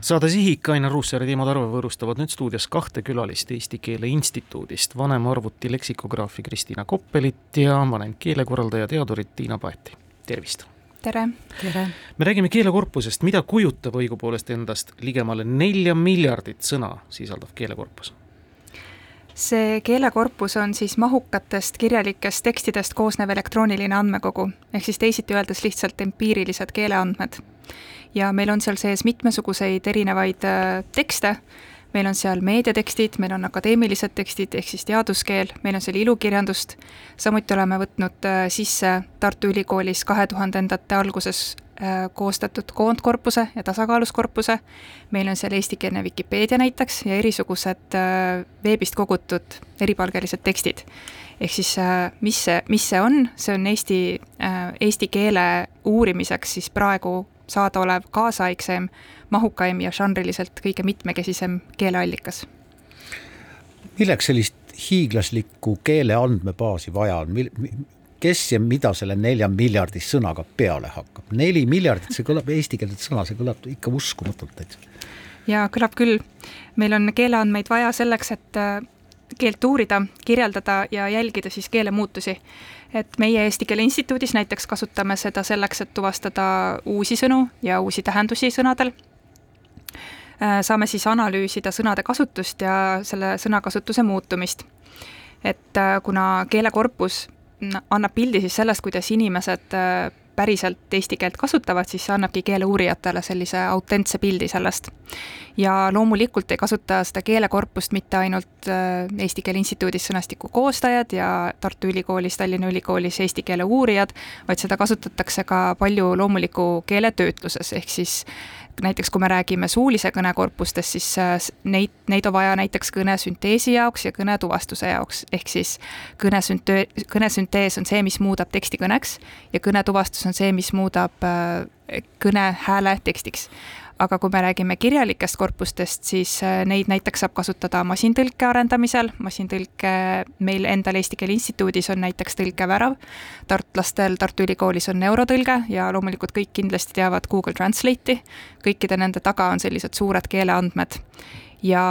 saade Sihik, Ainar Ruussaar ja Timo Tarve võõrustavad nüüd stuudios kahte külalist Eesti Keele Instituudist, vanemarvuti leksikograafi Kristina Koppelit ja vanem keelekorraldaja, teadurit Tiina Paeti, tervist! tere! tere! me räägime keelekorpusest, mida kujutab õigupoolest endast ligemale nelja miljardit sõna sisaldav keelekorpus? See keelekorpus on siis mahukatest kirjalikest tekstidest koosnev elektrooniline andmekogu, ehk siis teisiti öeldes lihtsalt empiirilised keeleandmed. Ja meil on seal sees mitmesuguseid erinevaid äh, tekste, meil on seal meediatekstid, meil on akadeemilised tekstid ehk siis teaduskeel, meil on seal ilukirjandust, samuti oleme võtnud äh, sisse Tartu Ülikoolis kahe tuhandendate alguses koostatud koondkorpuse ja tasakaaluskorpuse, meil on seal eestikeelne Vikipeedia näiteks ja erisugused veebist kogutud eripalgelised tekstid. ehk siis mis see, mis see on, see on eesti, eesti keele uurimiseks siis praegu saadaolev kaasaegsem, mahukaim ja žanriliselt kõige mitmekesisem keeleallikas. milleks sellist hiiglaslikku keele andmebaasi vaja on, mil-, kes ja mida selle nelja miljardist sõnaga peale hakkab, neli miljardit, see kõlab eestikeelset sõna, see kõlab ikka uskumatult täitsa. jaa, kõlab küll. meil on keeleandmeid vaja selleks, et äh, keelt uurida, kirjeldada ja jälgida siis keelemuutusi et meie Eesti Keele Instituudis näiteks kasutame seda selleks, et tuvastada uusi sõnu ja uusi tähendusi sõnadel. Äh, saame siis analüüsida sõnade kasutust ja selle sõnakasutuse muutumist. et äh, kuna keelekorpus annab pildi siis sellest, kuidas inimesed äh, päriselt eesti keelt kasutavad, siis see annabki keeleuurijatele sellise autentse pildi sellest. ja loomulikult ei kasuta seda keelekorpust mitte ainult äh, Eesti Keele Instituudis sõnastiku koostajad ja Tartu Ülikoolis, Tallinna Ülikoolis eesti keele uurijad, vaid seda kasutatakse ka palju loomuliku keeletöötluses, ehk siis näiteks kui me räägime suulise kõne korpustest, siis äh, neid, neid on vaja näiteks kõnesünteesi jaoks ja kõnetuvastuse jaoks, ehk siis kõnesünte-, kõnesüntees on see, mis muudab teksti kõneks ja kõnetuvastus on see, mis muudab äh, kõne hääle tekstiks aga kui me räägime kirjalikest korpustest, siis äh, neid näiteks saab kasutada masintõlke arendamisel, masintõlke meil endal Eesti Keele Instituudis on näiteks tõlkevärav, tartlastel Tartu Ülikoolis on neurotõlge ja loomulikult kõik kindlasti teavad Google Translate'i, kõikide nende taga on sellised suured keeleandmed. Ja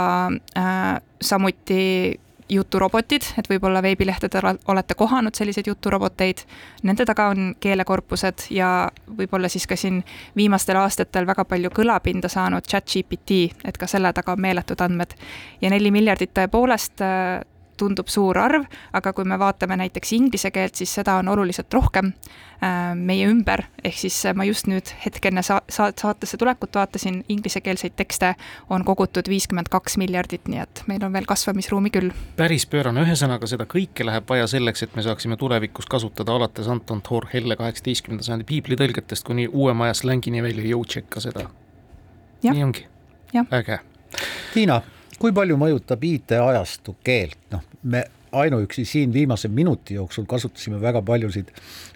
äh, samuti juturobotid, et võib-olla veebilehtedel olete kohanud selliseid juturoboteid, nende taga on keelekorpused ja võib-olla siis ka siin viimastel aastatel väga palju kõlapinda saanud chat GPT, et ka selle taga on meeletud andmed. ja neli miljardit tõepoolest äh, tundub suur arv, aga kui me vaatame näiteks inglise keelt, siis seda on oluliselt rohkem äh, meie ümber, ehk siis äh, ma just nüüd hetk enne sa-, sa-, saatesse tulekut vaatasin, inglisekeelseid tekste on kogutud viiskümmend kaks miljardit, nii et meil on veel kasvamisruumi küll. päris pöörane, ühesõnaga seda kõike läheb vaja selleks, et me saaksime tulevikus kasutada alates Anton Thor Helle kaheksateistkümnenda sajandi piiblitõlgetest kuni uuema aja slängini välja jõutšekka seda. nii ongi? äge. Tiina kui palju mõjutab IT-ajastu keelt, noh, me ainuüksi siin viimase minuti jooksul kasutasime väga paljusid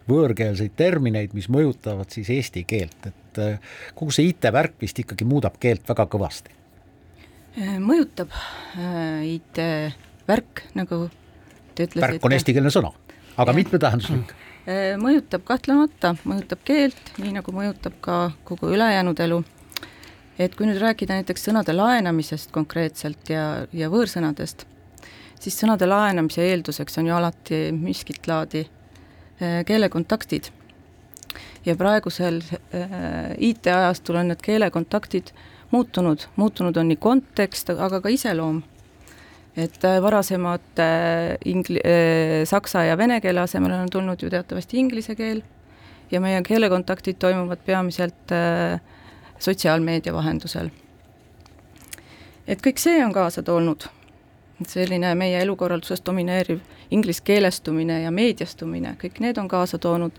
võõrkeelseid termineid, mis mõjutavad siis eesti keelt, et äh, kogu see IT-värk vist ikkagi muudab keelt väga kõvasti. Äh, mõjutab äh, IT-värk, nagu te ütlesite. värk on eestikeelne sõna, aga mitmetähenduslik. Mõjutab kahtlemata, mõjutab keelt, nii nagu mõjutab ka kogu ülejäänud elu et kui nüüd rääkida näiteks sõnade laenamisest konkreetselt ja, ja võõrsõnadest, siis sõnade laenamise eelduseks on ju alati miskit laadi äh, keelekontaktid. ja praegusel äh, IT-ajastul on need keelekontaktid muutunud, muutunud on nii kontekst, aga ka iseloom. et äh, varasemad ingli-, saksa ja vene keele asemel on tulnud ju teatavasti inglise keel ja meie keelekontaktid toimuvad peamiselt äh, sotsiaalmeedia vahendusel. et kõik see on kaasa toonud, selline meie elukorralduses domineeriv ingliskeelestumine ja meediastumine, kõik need on kaasa toonud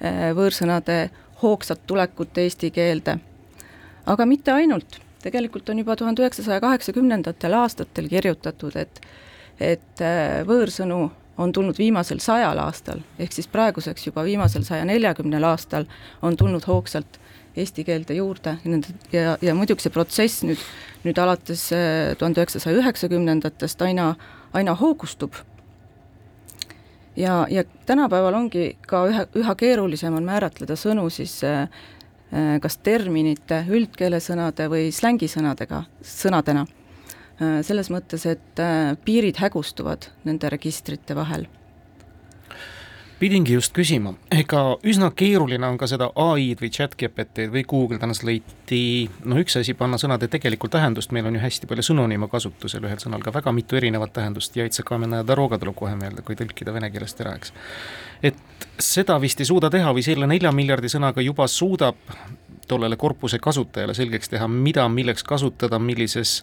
eh, võõrsõnade hoogsat tulekut eesti keelde. aga mitte ainult, tegelikult on juba tuhande üheksasaja kaheksakümnendatel aastatel kirjutatud, et et eh, võõrsõnu on tulnud viimasel sajal aastal, ehk siis praeguseks juba viimasel saja neljakümnel aastal on tulnud hoogsalt eesti keelde juurde nende ja, ja muidugi see protsess nüüd, nüüd alates äh, tuhande üheksasaja üheksakümnendatest aina, aina hoogustub. ja, ja tänapäeval ongi ka ühe, üha keerulisem on määratleda sõnu siis äh, äh, kas terminite, üldkeelesõnade või slängisõnadega, sõnadena. selles mõttes, et piirid hägustuvad nende registrite vahel pidingi just küsima, ega üsna keeruline on ka seda ai-d või chat GPT-d või Google Translate'i, noh üks asi panna sõnade tegelikku tähendust, meil on ju hästi palju sünonüüme kasutusel, ühel sõnal ka väga mitu erinevat tähendust, Jaitse Kamena ja Daroga tuleb kohe meelde, kui tõlkida vene keelest ära, eks. et seda vist ei suuda teha või selle nelja miljardi sõnaga juba suudab tollele korpuse kasutajale selgeks teha, mida milleks kasutada, millises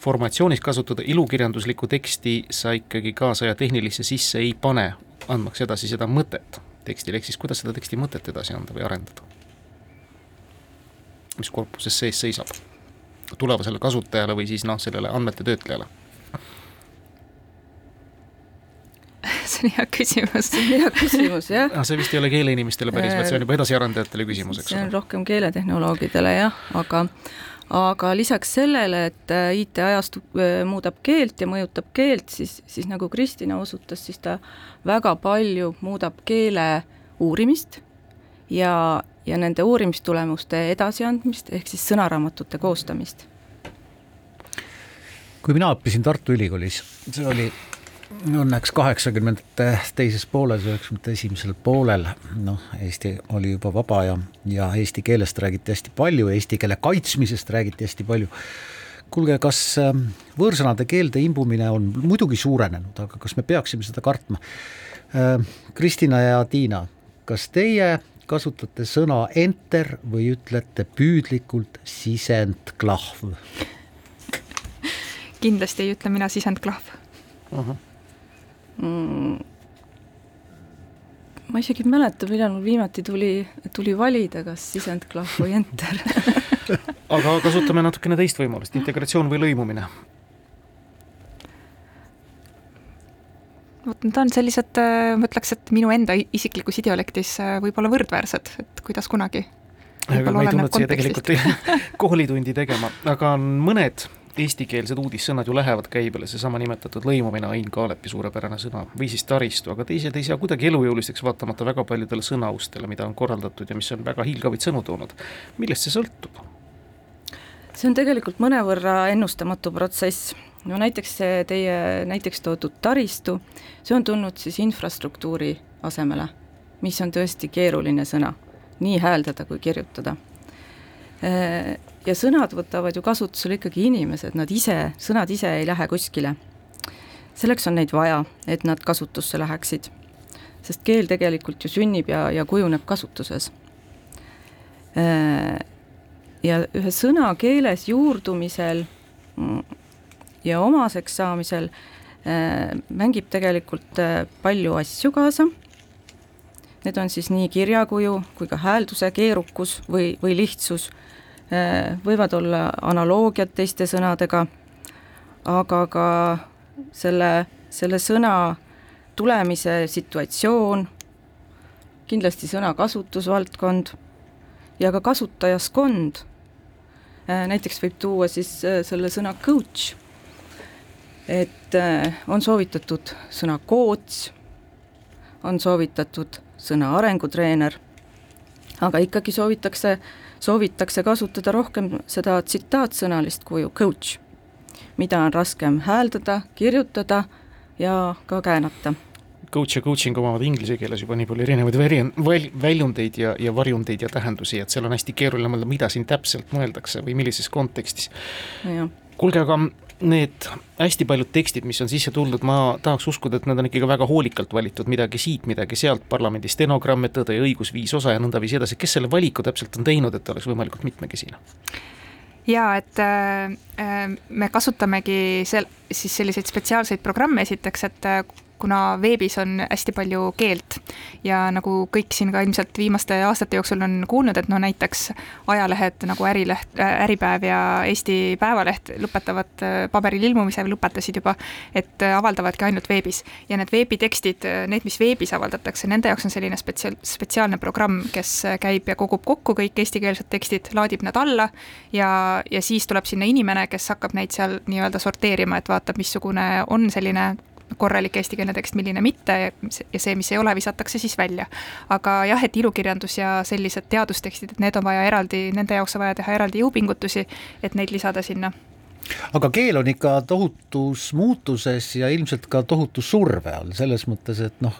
formatsioonis kasutada, ilukirjanduslikku teksti sa ikkagi kaasaja tehnilisse sisse ei pane, andmaks edasi seda mõtet tekstile, ehk siis kuidas seda teksti mõtet edasi anda või arendada. mis korpuses sees seisab tulevasele kasutajale või siis noh, sellele andmete töötlejale see on hea küsimus. see on hea küsimus, jah. see vist ei ole keeleinimestele päris, vaid see on juba edasiarendajatele küsimus, eks ole. see on rohkem keeletehnoloogidele jah, aga aga lisaks sellele, et äh, IT-ajastu äh, muudab keelt ja mõjutab keelt, siis, siis nagu Kristina osutas, siis ta väga palju muudab keele uurimist ja, ja nende uurimistulemuste edasiandmist, ehk siis sõnaraamatute koostamist. kui mina õppisin Tartu Ülikoolis, see oli õnneks kaheksakümnendate teises pooles, üheksakümnendate esimesel poolel, noh, Eesti oli juba vaba ja, ja eesti keelest räägiti hästi palju, eesti keele kaitsmisest räägiti hästi palju. kuulge, kas ähm, võõrsõnade keelde imbumine on muidugi suurenenud, aga kas me peaksime seda kartma? Ähm, Kristina ja Tiina, kas teie kasutate sõna enter või ütlete püüdlikult sisendklahv? kindlasti ei ütle mina sisendklahv uh. Mm, ma isegi ei mäleta, millal mul viimati tuli, tuli valida, kas sisendklahv või enter aga kasutame natukene teist võimalust, integratsioon või lõimumine. vot need on sellised, äh, ma ütleks, et minu enda isiklikus idiolektis äh, võib-olla võrdväärsed, et kuidas kunagi. ma ei tulnud siia tegelikult koolitundi tegema, aga on mõned eestikeelsed uudissõnad ju lähevad käibele, seesama nimetatud lõimumine, Ain Kaalepi suurepärane sõna, või siis taristu, aga teised ei saa kuidagi elujõulisteks, vaatamata väga paljudele sõnaustele, mida on korraldatud ja mis on väga hiilgavaid sõnu toonud. millest see sõltub? see on tegelikult mõnevõrra ennustamatu protsess, no näiteks see teie näiteks toodud taristu, see on tulnud siis infrastruktuuri asemele, mis on tõesti keeruline sõna, nii hääldada kui kirjutada ja sõnad võtavad ju kasutusele ikkagi inimesed, nad ise, sõnad ise ei lähe kuskile. selleks on neid vaja, et nad kasutusse läheksid. sest keel tegelikult ju sünnib ja, ja kujuneb kasutuses. Äh, ja ühe sõna keeles juurdumisel mm, ja omaseks saamisel äh, mängib tegelikult äh, palju asju kaasa Need on siis nii kirjakuju kui ka häälduse keerukus või, või lihtsus Äh, võivad olla analoogiad teiste sõnadega, aga ka selle, selle sõna tulemise situatsioon, kindlasti sõna kasutusvaldkond ja ka kasutajaskond. Äh, näiteks võib tuua siis äh, selle sõna coach, et on soovitatud sõna coach, on soovitatud sõna arengutreener, aga ikkagi soovitakse soovitakse kasutada rohkem seda tsitaatsõnalist kuju coach, mida on raskem hääldada, kirjutada ja ka käänata. Coach ja coaching omavad inglise keeles juba nii palju erinevaid väri-, väljundeid ja, ja varjundeid ja tähendusi, et seal on hästi keeruline mõelda, mida siin täpselt mõeldakse või millises kontekstis. Kuulge, aga need hästi paljud tekstid, mis on sisse tulnud, ma tahaks uskuda, et need on ikkagi väga hoolikalt valitud, midagi siit, midagi sealt, parlamendi stenogramm, Tõde ja õigus, viis osa ja nõndaviisi edasi, kes selle valiku täpselt on teinud, et oleks võimalikult mitmekesine? jaa, et äh, äh me kasutamegi sel-, siis selliseid spetsiaalseid programme esiteks, et äh, kuna veebis on hästi palju keelt ja nagu kõik siin ka ilmselt viimaste aastate jooksul on kuulnud, et no näiteks ajalehed nagu Ärileht, äh, Äripäev ja Eesti Päevaleht lõpetavad äh, paberil ilmumise lõpetasid juba, et äh, avaldavadki ainult veebis. ja need veebitekstid, need, mis veebis avaldatakse, nende jaoks on selline spetsiaal, spetsiaalne programm, kes käib ja kogub kokku kõik eestikeelsed tekstid, laadib need alla ja, ja siis tuleb sinna inimene, kes hakkab neid seal nii-öelda sorteerima, et vaatab, missugune on selline korralik eestikeelne tekst, milline mitte ja see, mis ei ole, visatakse siis välja. aga jah, et ilukirjandus ja sellised teadustekstid, et need on vaja eraldi, nende jaoks on vaja teha eraldi jõupingutusi, et neid lisada sinna aga keel on ikka tohutus muutuses ja ilmselt ka tohutu surve all, selles mõttes, et noh,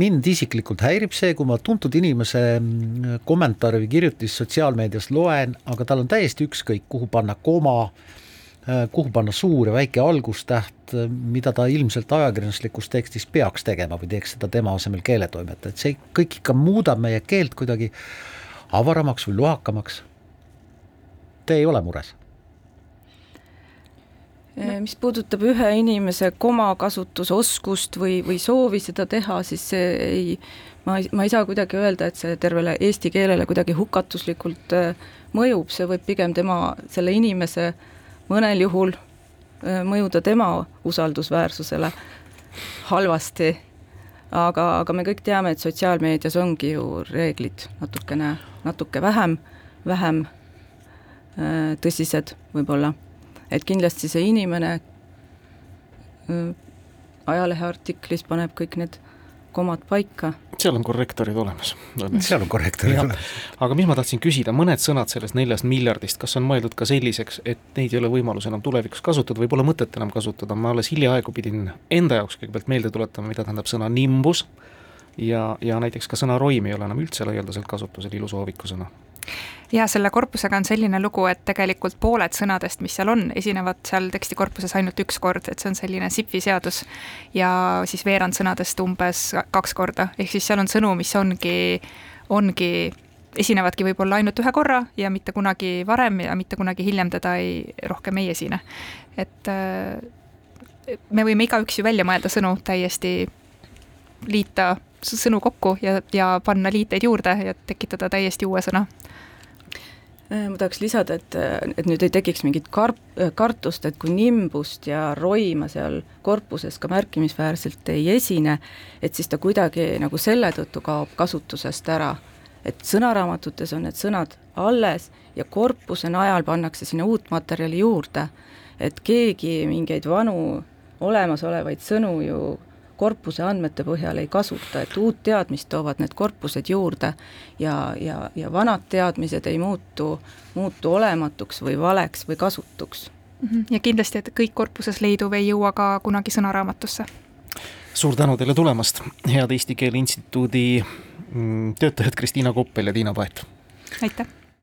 mind isiklikult häirib see, kui ma tuntud inimese mm, kommentaare või kirjutist sotsiaalmeedias loen, aga tal on täiesti ükskõik, kuhu panna koma, kuhu panna suur ja väike algustäht, mida ta ilmselt ajakirjanduslikus tekstis peaks tegema või teeks seda tema asemel keeletoimetaja, et see kõik ikka muudab meie keelt kuidagi avaramaks või lohakamaks. Te ei ole mures? Eh, mis puudutab ühe inimese komakasutusoskust või, või soovi seda teha, siis see ei, ma ei, ma ei saa kuidagi öelda, et see tervele eesti keelele kuidagi hukatuslikult mõjub, see võib pigem tema, selle inimese mõnel juhul eh, mõjuda tema usaldusväärsusele halvasti, aga, aga me kõik teame, et sotsiaalmeedias ongi ju reeglid natukene, natuke vähem, vähem tõsised võib-olla. Et kindlasti see inimene ajalehe artiklis paneb kõik need komad paika. seal on korrektorid olemas. seal on korrektorid olemas. aga mis ma tahtsin küsida, mõned sõnad sellest neljast miljardist, kas on mõeldud ka selliseks, et neid ei ole võimalus enam tulevikus kasutada või pole mõtet enam kasutada, ma alles hiljaaegu pidin enda jaoks kõigepealt meelde tuletama, mida tähendab sõna nimbus ja, ja näiteks ka sõna roim ei ole enam üldse laialdaselt kasutusel ilusoovikusõna ja selle korpusega on selline lugu, et tegelikult pooled sõnadest, mis seal on, esinevad seal tekstikorpuses ainult üks kord, et see on selline SIP-i seadus. ja siis veerand sõnadest umbes kaks korda, ehk siis seal on sõnu, mis ongi, ongi esinevadki võib-olla ainult ühe korra ja mitte kunagi varem ja mitte kunagi hiljem teda ei, rohkem ei esine. et äh, me võime igaüks ju välja mõelda sõnu täiesti, liita sõnu kokku ja, ja panna liiteid juurde ja tekitada täiesti uue sõna Äh, ma tahaks lisada, et, et nüüd ei tekiks mingit kar-, kartust, et kui nimbust ja roima seal korpuses ka märkimisväärselt ei esine, et siis ta kuidagi nagu selle tõttu kaob kasutusest ära. et sõnaraamatutes on need sõnad alles ja korpuse najal pannakse sinna uut materjali juurde. et keegi mingeid vanu olemasolevaid sõnu ju korpuse andmete põhjal ei kasuta, et uut teadmist toovad need korpused juurde ja, ja, ja vanad teadmised ei muutu, muutu olematuks või valeks või kasutuks. Mhm. ja kindlasti, et kõik korpuses leiduv ei jõua ka kunagi sõnaraamatusse. suur tänu teile tulemast, head Eesti Keele Instituudi mm, töötajad Kristiina Koppel ja Tiina Paet! aitäh!